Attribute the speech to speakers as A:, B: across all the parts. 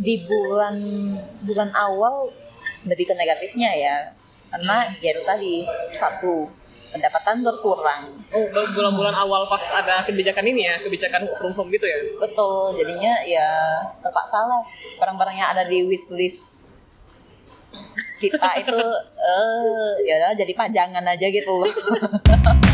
A: di bulan bulan awal lebih ke negatifnya ya. Karena ya itu tadi satu pendapatan berkurang.
B: Oh, bulan-bulan awal pas ada kebijakan ini ya, kebijakan work from home gitu ya.
A: betul jadinya ya terpaksa lah. Barang-barang yang ada di wishlist kita itu eh ya udah jadi pajangan aja gitu loh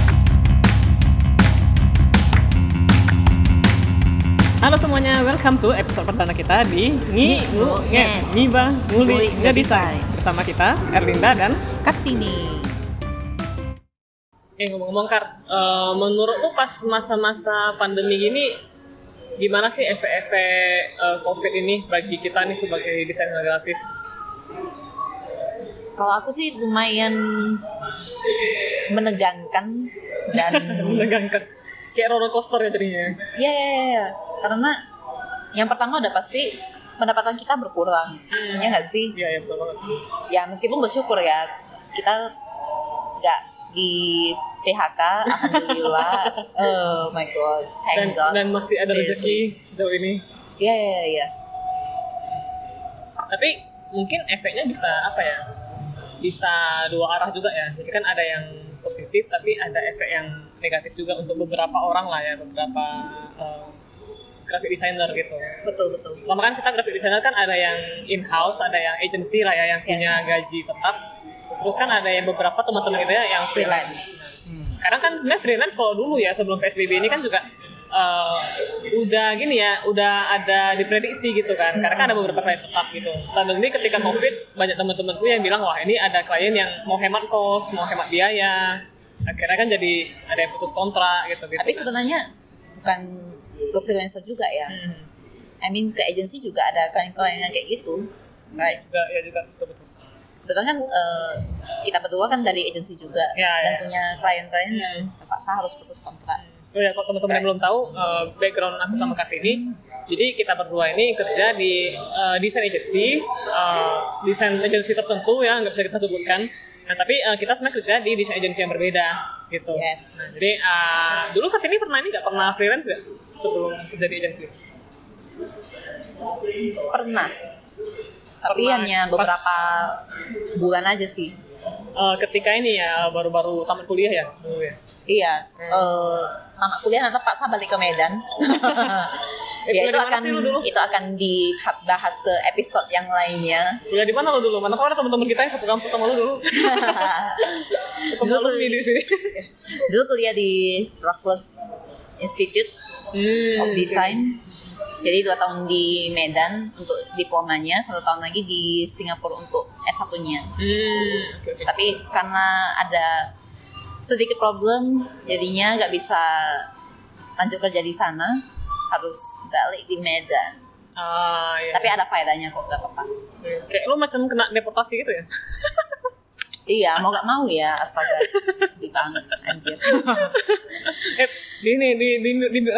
B: Halo semuanya, welcome to episode perdana kita di Ngi Ngu Nge. Ngiba Nguli
A: Nguli
B: Nge Desain Bersama kita, Erlinda dan
A: Kartini.
B: Eh ngomong-ngomong Kar, eh, menurut lu pas masa-masa pandemi gini Gimana sih efek-efek eh, COVID ini bagi kita nih sebagai desainer grafis?
A: kalau aku sih lumayan menegangkan dan
B: Menegangkan Kayak roller coaster ya jadinya.
A: Ya, ya, ya, ya. karena yang pertama udah pasti pendapatan kita berkurang. Ya nggak sih?
B: Iya, iya betul banget.
A: Ya meskipun bersyukur ya kita nggak di PHK alhamdulillah. Oh my god
B: dan,
A: thank god.
B: dan masih ada rezeki sejauh ini.
A: Iya iya iya.
B: tapi mungkin efeknya bisa apa ya? Bisa dua arah juga ya. Jadi kan ada yang positif tapi ada efek yang negatif juga untuk beberapa orang lah ya beberapa eh, graphic designer gitu
A: Betul betul.
B: Lama kan kita graphic designer kan ada yang in house ada yang agency lah ya yang
A: Yes.
B: punya gaji tetap terus kan ada yang beberapa teman-teman kita yang freelance
A: Freelance.
B: karena kan sebenarnya freelance kalau dulu ya sebelum PSBB ini kan juga eh, udah gini ya, udah ada diprediksi gitu kan. Karena kan ada beberapa klien tetap gitu. Suddenly ketika COVID banyak teman-temanku yang bilang wah ini ada klien yang mau hemat kos, mau hemat biaya. Akhirnya kan jadi ada yang putus kontrak gitu gitu.
A: Tapi sebenarnya bukan ke freelancer juga ya.
B: Hmm.
A: I mean ke agency juga ada klien-klien yang kayak gitu. Right.
B: juga ya juga betul betul.
A: Betul kan eh, kita berdua kan dari agency juga
B: Ya,
A: dan
B: ya.
A: punya klien-klien yang terpaksa harus putus kontrak.
B: Oh ya, kalau teman-teman yang belum tahu eh, background aku sama Kartini, jadi kita berdua ini kerja di eh, desain agency, eh, desain agency tertentu ya nggak bisa kita sebutkan. Nah tapi eh, kita sebenarnya kerja di desain agency yang berbeda gitu.
A: Yes.
B: Nah jadi eh, dulu Kartini pernah ini nggak pernah freelance nggak sebelum kerja di agency?
A: Pernah. Tapi
B: Pernah.
A: hanya
B: Pas-
A: beberapa bulan aja sih.
B: Eh, ketika ini ya baru-baru tamat kuliah ya dulu ya.
A: Iya, eh tamat kuliah nanti paksa balik ke Medan. Ya
B: kuliah
A: itu akan itu akan dibahas ke episode yang lainnya.
B: Kuliah di mana lo dulu? Mana tahu ada teman-teman kita yang satu kampus sama lo dulu.
A: Dulu
B: Alumni di sini.
A: Dulu kuliah di Rockwell Institute
B: Hmm,
A: of Design. Jadi dua tahun di Medan untuk diplomanya, satu tahun lagi di Singapura untuk S1-nya.
B: Hmm, oke oke.
A: Tapi karena ada sedikit problem, jadinya nggak bisa lanjut kerja di sana, harus balik di Medan.
B: Ah, iya.
A: Tapi ada faedahnya kok, gak apa-apa.
B: Kayak lu macam kena deportasi gitu ya?
A: Iya, mau gak mau ya, astaga. Sedih banget, anjir.
B: eh, di ini, di, di, di, di-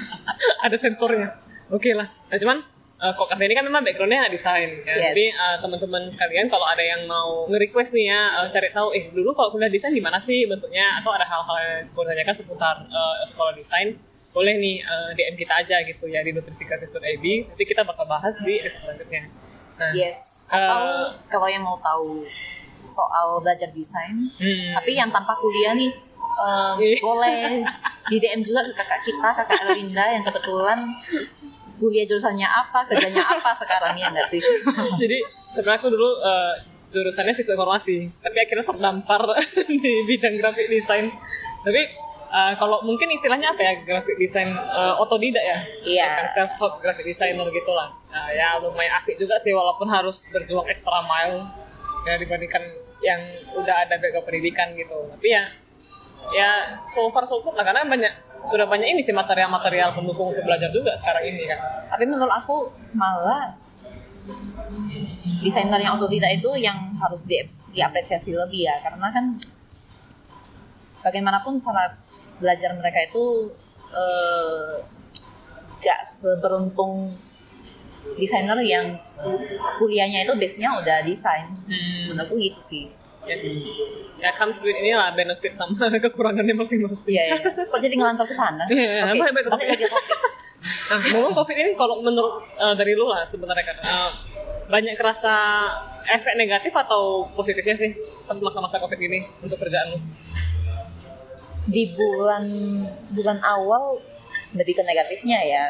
B: ada sensornya. Oke lah. Nah, cuman eh, kok karena ini kan memang backgroundnya desain ya.
A: Yes.
B: Jadi eh, teman-teman sekalian kalau ada yang mau nge-request nih ya, eh, cari tahu eh dulu kalau kuliah desain gimana sih bentuknya atau ada hal-hal yang mau tanyakan seputar eh, sekolah desain boleh nih eh, DM kita aja gitu ya di nutrisigratis.id nanti kita bakal bahas di episode selanjutnya. Nah,
A: Yes. Atau
B: Eh.
A: kalau yang mau tahu soal belajar desain,
B: hmm,
A: tapi yang tanpa kuliah nih,
B: Iya.
A: boleh di DM juga ke kakak kita, kakak Linda yang kebetulan kuliah jurusannya apa, kerjanya apa sekarang ya nggak sih?
B: Jadi sebenarnya aku dulu eh, jurusannya sistem informasi, tapi akhirnya terdampar di bidang graphic design. Tapi eh, kalau mungkin istilahnya apa ya graphic design eh, otodidak ya?
A: Iya.
B: Kan self taught graphic designer gitulah. Nah, ya lumayan asik juga sih walaupun harus berjuang extra mile ya dibandingkan yang udah ada background pendidikan gitu. Tapi ya ya so far so good lah karena banyak sudah banyak ini sih material-material pendukung untuk belajar juga sekarang ini kan.
A: Tapi menurut aku malah desainer yang otodidak itu yang harus di, diapresiasi lebih ya, karena kan bagaimanapun cara belajar mereka itu eh, gak seberuntung desainer yang kuliahnya itu base-nya udah desain.
B: Hmm.
A: Menurutku gitu sih.
B: Ya sih. Ya comes with inilah benefit sama kekurangannya masing-masing.
A: Iya, iya. Kok jadi ngelantar ke sana?
B: Iya,
A: Oke,
B: baik,
A: topik.
B: Nah, ngomong covid ini kalau menurut eh, dari lu lah sebenarnya kan eh, banyak kerasa efek negatif atau positifnya sih pas masa-masa covid ini untuk kerjaan lu?
A: Di bulan bulan awal lebih ke negatifnya ya.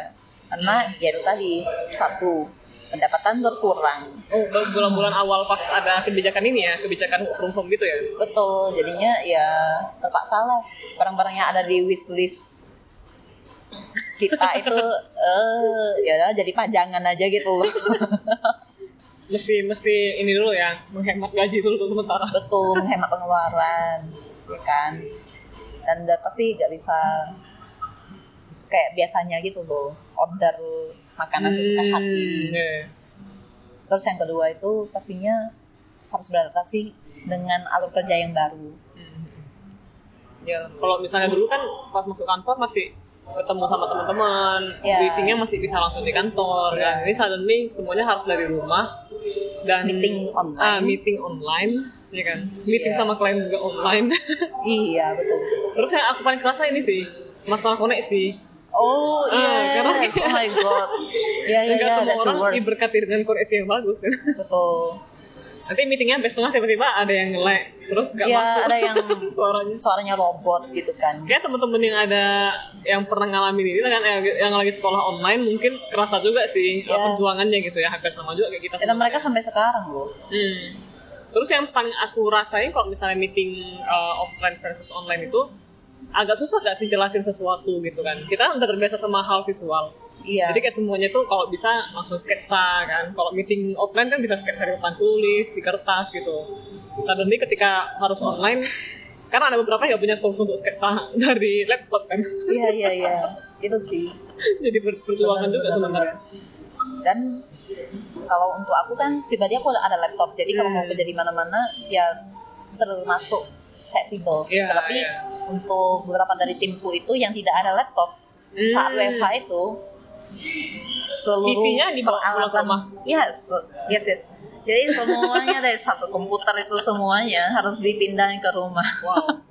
A: Karena ya itu tadi satu pendapatan berkurang.
B: Oh, bulan-bulan awal pas ada kebijakan ini ya, kebijakan work from home gitu ya?
A: betul jadinya ya terpaksa lah. Barang-barang yang ada di wishlist kita itu eh ya udah jadi pajangan aja gitu loh.
B: Mesti mesti ini dulu ya, menghemat gaji dulu tuh sementara.
A: betul menghemat pengeluaran ya kan dan udah pasti gak bisa kayak biasanya gitu loh order makanan sesuka hati
B: Hmm, iya.
A: terus yang kedua itu pastinya harus beradaptasi dengan alur kerja yang baru
B: Ya, kalau misalnya dulu kan pas masuk kantor masih ketemu sama teman-teman,
A: Ya.
B: briefingnya masih bisa langsung di kantor
A: Ya.
B: kan. Ini suddenly semuanya harus dari rumah dan
A: Meeting online.
B: Ah, meeting online, ya kan. Meeting
A: Ya.
B: sama klien juga online.
A: iya betul
B: Terus yang aku paling kerasa ini sih masalah koneksi.
A: oh
B: Ah,
A: iya
B: karena-
A: oh my god
B: Enggak
A: iya
B: semua orang diberkati dengan koneksi yang bagus kan.
A: betul
B: Nanti meetingnya sampai setengah tiba-tiba ada yang nge-lag, terus gak
A: Iya,
B: masuk
A: ada yang
B: suaranya.
A: suaranya robot gitu kan
B: Kayak teman-teman yang ada yang pernah ngalamin ini kan eh, yang lagi sekolah online mungkin kerasa juga sih
A: Iya.
B: perjuangannya gitu ya hampir sama juga kayak kita
A: dan mereka sampai sekarang loh
B: Hmm. Terus yang paling aku rasain kalau misalnya meeting uh, offline versus online itu agak susah gak sih jelasin sesuatu gitu kan. Kita udah terbiasa sama hal visual.
A: iya
B: Jadi kayak semuanya tuh kalau bisa langsung sketsa kan. Kalau meeting offline kan bisa sketsa di papan tulis, di kertas gitu. Suddenly ketika harus online, karena ada beberapa yang gak punya tools untuk sketsa dari laptop kan.
A: iya iya iya itu sih
B: Jadi perjuangan
A: Benar,
B: juga
A: benar,
B: sebenarnya.
A: dan kalau untuk aku kan pribadi aku ada laptop jadi kalau mau
B: Hmm.
A: kerja di mana-mana ya termasuk fleksibel
B: Iya,
A: tapi
B: iya.
A: untuk beberapa dari timku itu yang tidak ada laptop
B: Hmm.
A: saat WFH itu seluruh
B: PC-nya dibawa pulang rumah?
A: ya se- yes yes jadi semuanya dari satu komputer itu semuanya harus dipindahin ke rumah
B: Wow.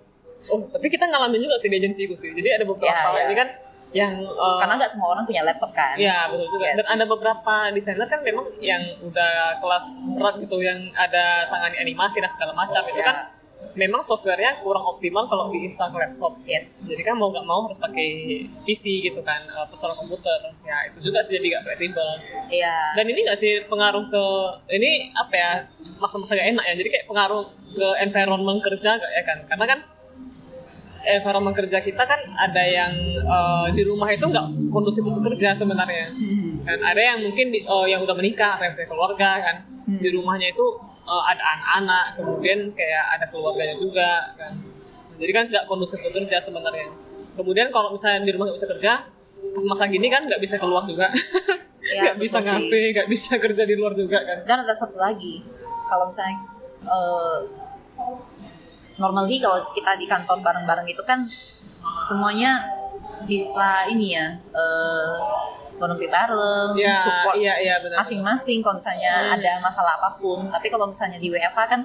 B: Oh, tapi kita ngalamin juga sih di agensiku sih. Jadi ada beberapa
A: Ya, ya.
B: ini kan yang uh,
A: karena nggak semua orang punya laptop kan
B: Iya betul juga.
A: Yes.
B: Dan ada beberapa desainer kan memang yang udah kelas berat gitu, yang ada tangani animasi dan segala macam itu
A: Ya.
B: kan memang softwarenya kurang optimal kalau diinstal ke laptop.
A: yes
B: Jadi kan mau nggak mau harus pakai PC gitu kan, uh, personal komputer. Ya itu juga sih jadi nggak fleksibel.
A: iya
B: Dan ini nggak sih pengaruh ke ini apa ya masa-masa gak enak ya. Jadi kayak pengaruh ke environment kerja gak ya kan? Karena kan environment kerja kita kan ada yang eh, di rumah itu nggak kondusif untuk kerja sebenarnya. Dan ada yang mungkin di- eh, yang udah menikah, atau yang punya keluarga kan. Di rumahnya itu eh, ada anak-anak, kemudian kayak ada keluarganya juga kan. Jadi kan nggak kondusif untuk kerja sebenarnya. Kemudian kalau misalnya di rumah nggak bisa kerja, pas masa gini kan nggak bisa keluar juga.
A: Ya,
B: Nggak bisa
A: betul sih.
B: ngapain, nggak bisa kerja di luar juga kan.
A: dan ada satu lagi kalau misalnya eh, normally kalau kita di kantor bareng-bareng itu kan semuanya bisa ini ya eh ngopi bareng
B: Iya,
A: support
B: iya, iya, benar.
A: masing-masing kalau misalnya ada masalah apa pun tapi kalau misalnya di WFH kan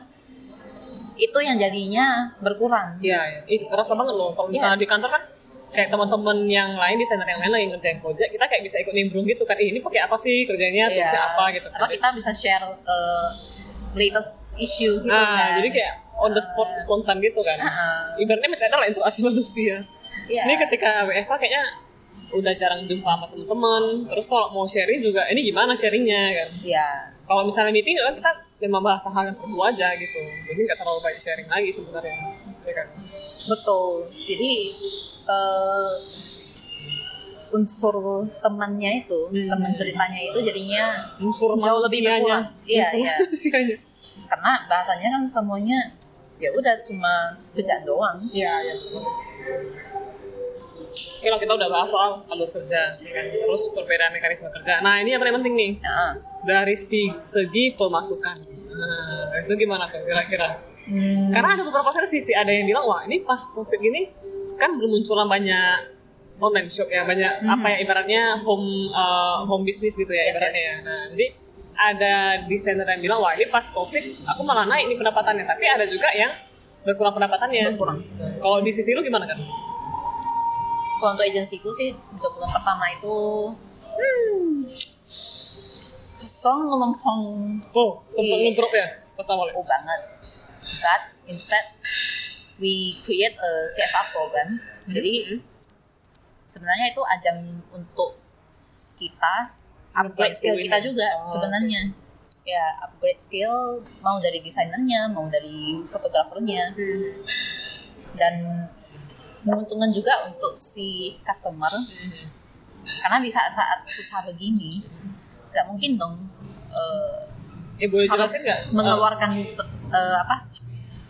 A: itu yang jadinya berkurang
B: Iya, iya. itu kerasa banget loh. Kalau misalnya
A: Yes.
B: di kantor kan kayak teman-teman yang lain desainer yang lain lagi ngerjain project, kita kayak bisa ikut nimbrung gitu kan. Eh, ini pakai apa sih kerjanya,
A: Iya.
B: terusnya apa gitu.
A: atau kita bisa share eh, latest issue gitu
B: Nah,
A: kan
B: jadi kayak on the spot spontan gitu kan.
A: Heeh.
B: Ibaratnya ada lah interaksi manusia.
A: Iya.
B: Ini ketika WFH kayaknya udah jarang jumpa sama teman-teman. Terus kalau mau sharing juga, ini gimana sharingnya kan?
A: Iya.
B: Kalau misalnya meeting kan kita memang bahas hal yang perlu aja gitu. Jadi nggak terlalu banyak sharing lagi sebenarnya. Ya kan?
A: Betul. Jadi eh, unsur temannya itu,
B: Hmm.
A: teman ceritanya itu jadinya
B: Unsur
A: Jauh lebih berkurang. Iya, iya. karena bahasanya kan semuanya ya udah cuma kerjaan doang.
B: Iya, iya. Oke lah, kita udah bahas soal alur kerja, ya kan? terus perbedaan mekanisme kerja. Nah ini yang paling penting nih,
A: Nah,
B: dari segi pemasukan. Nah, itu gimana tuh kira-kira?
A: hmm,
B: Karena ada beberapa sih, ada yang bilang, wah ini pas covid gini, kan bermunculan banyak online shop ya, banyak apa ya ibaratnya home uh, home business gitu ya
A: Yes,
B: ibaratnya
A: yes.
B: ya. Nah, jadi ada desainer yang bilang, wah ini pas covid, aku malah naik nih pendapatannya. Tapi ada juga yang berkurang pendapatannya.
A: Berkurang.
B: Kalau di sisi lu gimana kan?
A: Kalau untuk agensiku sih untuk bulan pertama itu Song lempeng
B: Oh, sempat
A: Iya.
B: ngedrop ya pas awalnya.
A: oh banget. But instead we create a CSR program. Jadi sebenarnya itu ajang untuk kita upgrade skill
B: ini.
A: kita juga
B: Oh,
A: sebenarnya. Ya upgrade skill mau dari desainernya, mau dari fotografernya. dan menguntungkan juga untuk si customer karena di saat-saat susah begini nggak mungkin dong eh,
B: Eh boleh
A: harus
B: jelasin nggak?
A: mengeluarkan eh, apa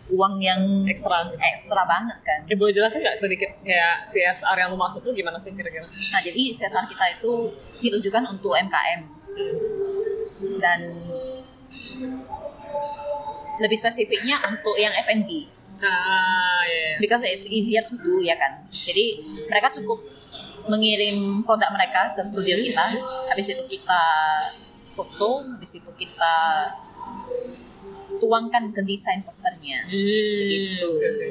A: uang yang
B: ekstra.
A: ekstra banget kan
B: Eh boleh jelasin nggak sedikit kayak CSR yang lu masuk tuh gimana sih kira-kira?
A: nah jadi CSR kita itu ditujukan untuk UMKM dan lebih spesifiknya untuk yang F&B
B: Ah, iya. iya.
A: because it's easier to do ya kan jadi mereka cukup mengirim produk mereka ke studio kita habis itu kita foto habis itu kita tuangkan ke desain posternya
B: Hmm,
A: Begitu.
B: oke, oke.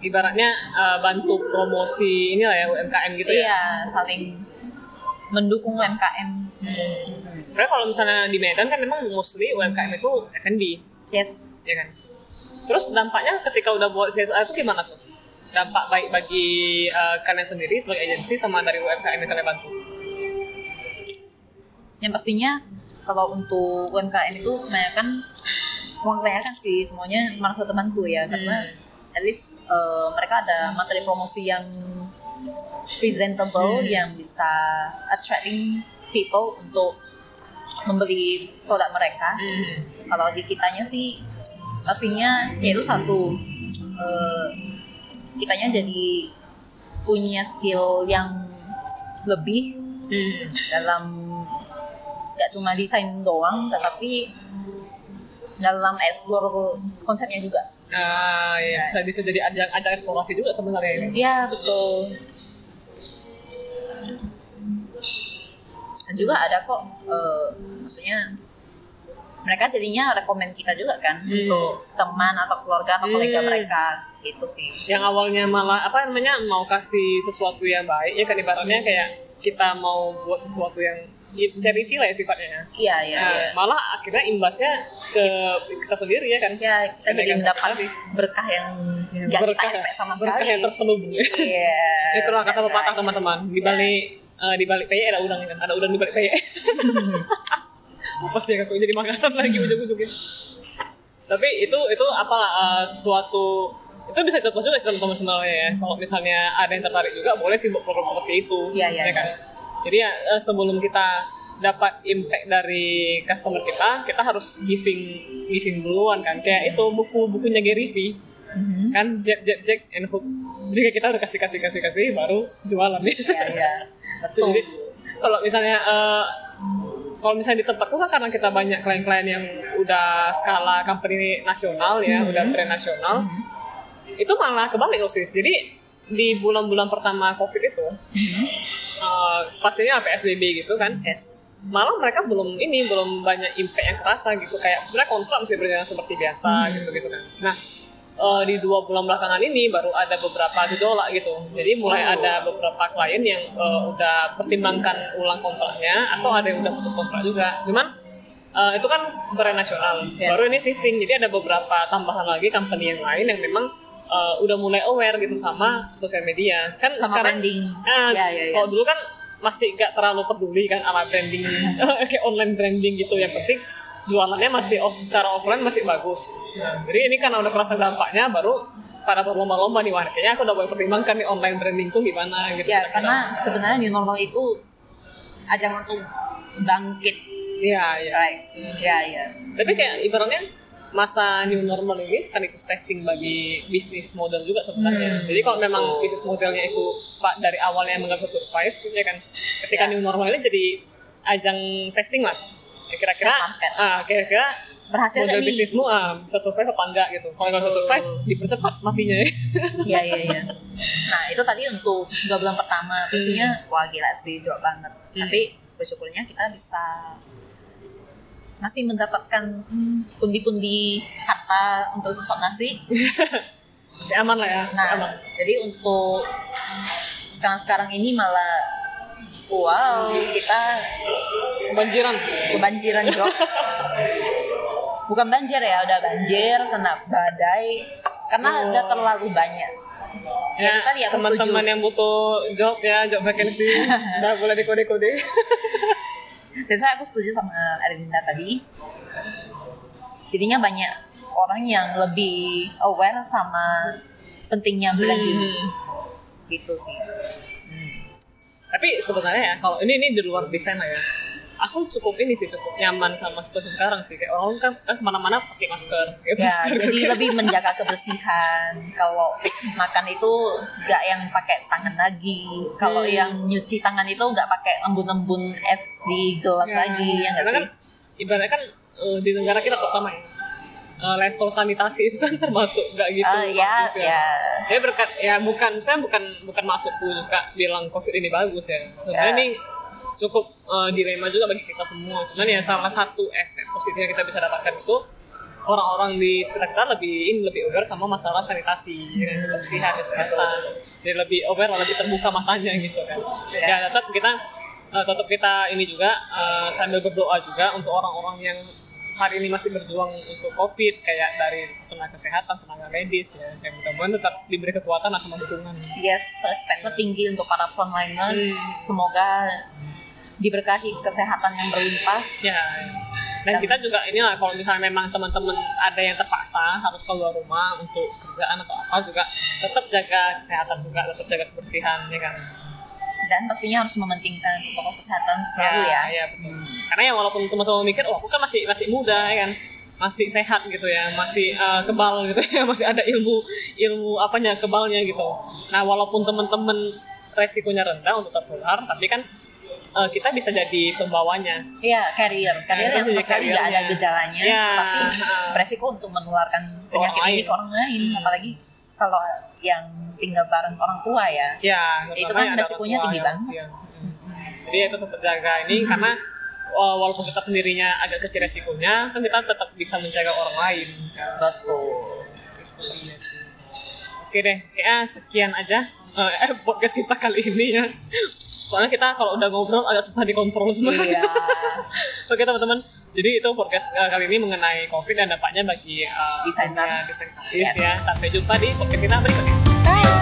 B: Ibaratnya eh, bantu promosi ini lah ya UMKM gitu ya.
A: iya saling mendukung UMKM
B: Karena kalau misalnya di Medan kan memang mostly UMKM itu F&B,
A: yes
B: ya kan? Terus dampaknya ketika udah buat CSR itu gimana tuh? Dampak baik bagi eh, kalian sendiri sebagai agensi sama dari UMKM yang kalian bantu?
A: yang pastinya kalau untuk UMKM itu kebanyakan uang kebanyakan sih semuanya merasa terbantu ya. Karena at least eh, mereka ada materi promosi yang presentable yang bisa attracting people untuk membeli produk mereka. Kalau di kitanya sih pastinya yaitu satu eh, kitanya jadi punya skill yang lebih
B: Hmm.
A: dalam nggak cuma desain doang tetapi dalam explore konsepnya juga
B: Ah, iya. Bisa, bisa jadi ajang, ajang eksplorasi juga sebenarnya ini.
A: ya betul dan juga ada kok eh, maksudnya mereka jadinya rekomend kita juga kan
B: Hmm.
A: untuk teman atau keluarga atau kolega
B: Hmm.
A: mereka itu sih.
B: Yang awalnya malah apa namanya mau kasih sesuatu yang baik ya kan ibaratnya kayak kita mau buat sesuatu yang ya, charity lah ya sifatnya
A: iya iya
B: Nah,
A: iya.
B: malah akhirnya imbasnya ke kita sendiri ya kan?
A: Ya kita jadi
B: Kenaikan
A: mendapat berkah yang nggak kita expect sama
B: berkah
A: sekali.
B: yang terselubung
A: Iya.
B: itulah kata
A: that's
B: pepatah teman-teman. Di balik eh, di balik peye ada udang kan? Ada udang di balik peye pasti aku jadi makanan lagi ujung-ujungnya tapi itu itu apalah eh, sesuatu itu bisa contoh juga sih teman-teman sebenarnya ya. Kalau misalnya ada yang tertarik juga boleh sih buat program seperti itu
A: Iya, iya,
B: ya kan? jadi ya eh, sebelum kita dapat impact dari customer kita kita harus giving giving duluan kan. Kayak itu buku bukunya Gary V.
A: Mhm.
B: kan Jack Jack Jack and Hook. Jadi kita udah kasih kasih kasih kasih baru jualan. Nih
A: Iya, iya. Betul.
B: jadi kalau misalnya eh, kalau misalnya di tempatku kan karena kita banyak klien-klien yang udah skala company nasional ya udah brand nasional itu malah kebalik loh sis. Jadi di bulan-bulan pertama covid itu eh, pastinya PSBB gitu kan
A: Yes.
B: malah mereka belum ini belum banyak impact yang kerasa gitu. Kayak maksudnya kontrak masih berjalan seperti biasa gitu gitu kan. Nah eh, di dua bulan belakangan ini baru ada beberapa gejolak gitu. Jadi mulai ada beberapa klien yang eh, udah pertimbangkan ulang kontraknya atau ada yang udah putus kontrak juga. Cuman eh, itu kan brand nasional.
A: Yes.
B: baru ini shifting. Jadi ada beberapa tambahan lagi company yang lain yang memang eh, udah mulai aware gitu sama sosial media. Kan
A: Sama
B: sekarang
A: branding.
B: Ah,
A: Ya, ya, ya.
B: kalau dulu kan masih nggak terlalu peduli kan ala branding. Kayak online branding gitu yang penting jualannya masih off, secara offline masih bagus nah, jadi ini karena udah kerasa dampaknya baru pada berlomba-lomba nih kayaknya aku udah boleh pertimbangkan nih online brandingku gimana gitu
A: Ya, karena sebenarnya new normal itu ajang untuk bangkit,
B: iya iya
A: right? Ya, ya.
B: tapi kayak ibaratnya masa new normal ini sekaligus testing bagi bisnis model juga sebenarnya. Jadi kalau memang bisnis modelnya itu pak dari awalnya nggak bisa survive, ya kan. Ketika
A: Ya.
B: new normal ini jadi ajang testing lah. Ya, Kira-kira, ah kira-kira
A: Berhasil
B: model bisnismu ah, bisa survive apa enggak gitu. Kalau nggak bisa survive, dipercepat matinya.
A: Iya, iya, iya. Nah, itu tadi untuk dua bulan pertama. Biasanya, wah gila sih, drop banget.
B: Hmm.
A: Tapi bersyukurnya kita bisa masih mendapatkan hmm, pundi-pundi harta untuk sesuap nasi.
B: Masih aman lah ya,
A: Nah,
B: aman.
A: jadi untuk sekarang-sekarang ini malah wow kita
B: Banjiran.
A: kebanjiran job bukan banjir ya udah banjir kena badai. Karena udah terlalu banyak. Ya, itu tadi aku setuju.
B: teman-teman yang butuh job ya, job vacancy, udah boleh dikode-kode.
A: dan saya aku setuju sama Erlinda tadi. Jadinya banyak orang yang lebih aware sama pentingnya blending
B: Hmm.
A: gitu sih.
B: Tapi sebenarnya ya, kalau ini ini di luar desain lah ya. Aku cukup ini sih cukup nyaman sama situasi sekarang sih. Kayak orang kan, kan ke mana-mana pakai masker.
A: Ya
B: masker.
A: jadi lebih menjaga kebersihan kalau makan itu nggak yang pakai tangan lagi kalau
B: Hmm.
A: yang nyuci tangan itu nggak pakai embun-embun es di gelas lagi ya nggak sih
B: kan ibaratnya kan eh, di negara kita terutama ya eh, level sanitasi itu kan termasuk nggak gitu
A: Ah, ya
B: bagus
A: ya
B: Jadi berkat ya bukan saya bukan bukan masukku juga bilang covid ini bagus ya. Sebenarnya
A: Ya.
B: ini cukup eh, dilema juga bagi kita semua. Cuman ya salah satu efek positif yang kita bisa dapatkan itu orang-orang di sekitar kita lebih ini lebih aware sama masalah sanitasi, ya kan, kebersihan, kesehatan. Jadi lebih aware, lebih terbuka matanya gitu kan.
A: Ya.
B: Ya tetap kita eh, tetap kita ini juga eh, sambil berdoa juga untuk orang-orang yang saat ini masih berjuang untuk covid kayak dari tenaga kesehatan, tenaga medis ya. Yang mudah-mudahan tetap diberi kekuatan sama dukungan.
A: yes respectnya tinggi untuk para frontliners
B: Hmm.
A: semoga diberkahi kesehatan yang berlimpah
B: Ya. Dan
A: Dan-
B: kita juga inilah kalau misalnya memang teman-teman ada yang terpaksa harus keluar rumah untuk kerjaan atau apa juga tetap jaga kesehatan juga, tetap jaga kebersihan ya kan.
A: dan pastinya harus mementingkan protokol kesehatan selalu ya,
B: ya betul. Karena ya walaupun teman-teman mikir, oh aku kan masih masih muda ya kan, masih sehat gitu ya, masih eh, kebal gitu ya, masih ada ilmu ilmu apanya kebalnya gitu. Nah walaupun teman-teman resikonya rendah untuk tertular, tapi kan eh, kita bisa jadi pembawanya.
A: Iya, carrier, carrier
B: Nah,
A: yang sama sekali nggak ada gejalanya,
B: Ya.
A: tapi beresiko untuk menularkan penyakit
B: Orang
A: ini
B: lain.
A: ke orang lain, apalagi kalau yang tinggal bareng orang tua ya.
B: Ya,
A: Itu kan resikonya tinggi banget.
B: usia. Jadi itu tetap jaga ini karena uh, walaupun kita sendirinya agak kecil resikonya, kan kita tetap bisa menjaga orang lain.
A: Betul.
B: Oke deh, kayaknya sekian aja uh, eh, podcast kita kali ini ya. Soalnya kita kalau udah ngobrol agak susah dikontrol sebenarnya.
A: Iya.
B: Oke teman-teman, jadi itu podcast uh, kali ini mengenai COVID dan dampaknya bagi uh,
A: Desainer.
B: dunia desain grafis
A: Yes.
B: ya. Sampai jumpa di podcast kita berikutnya.
A: Bye.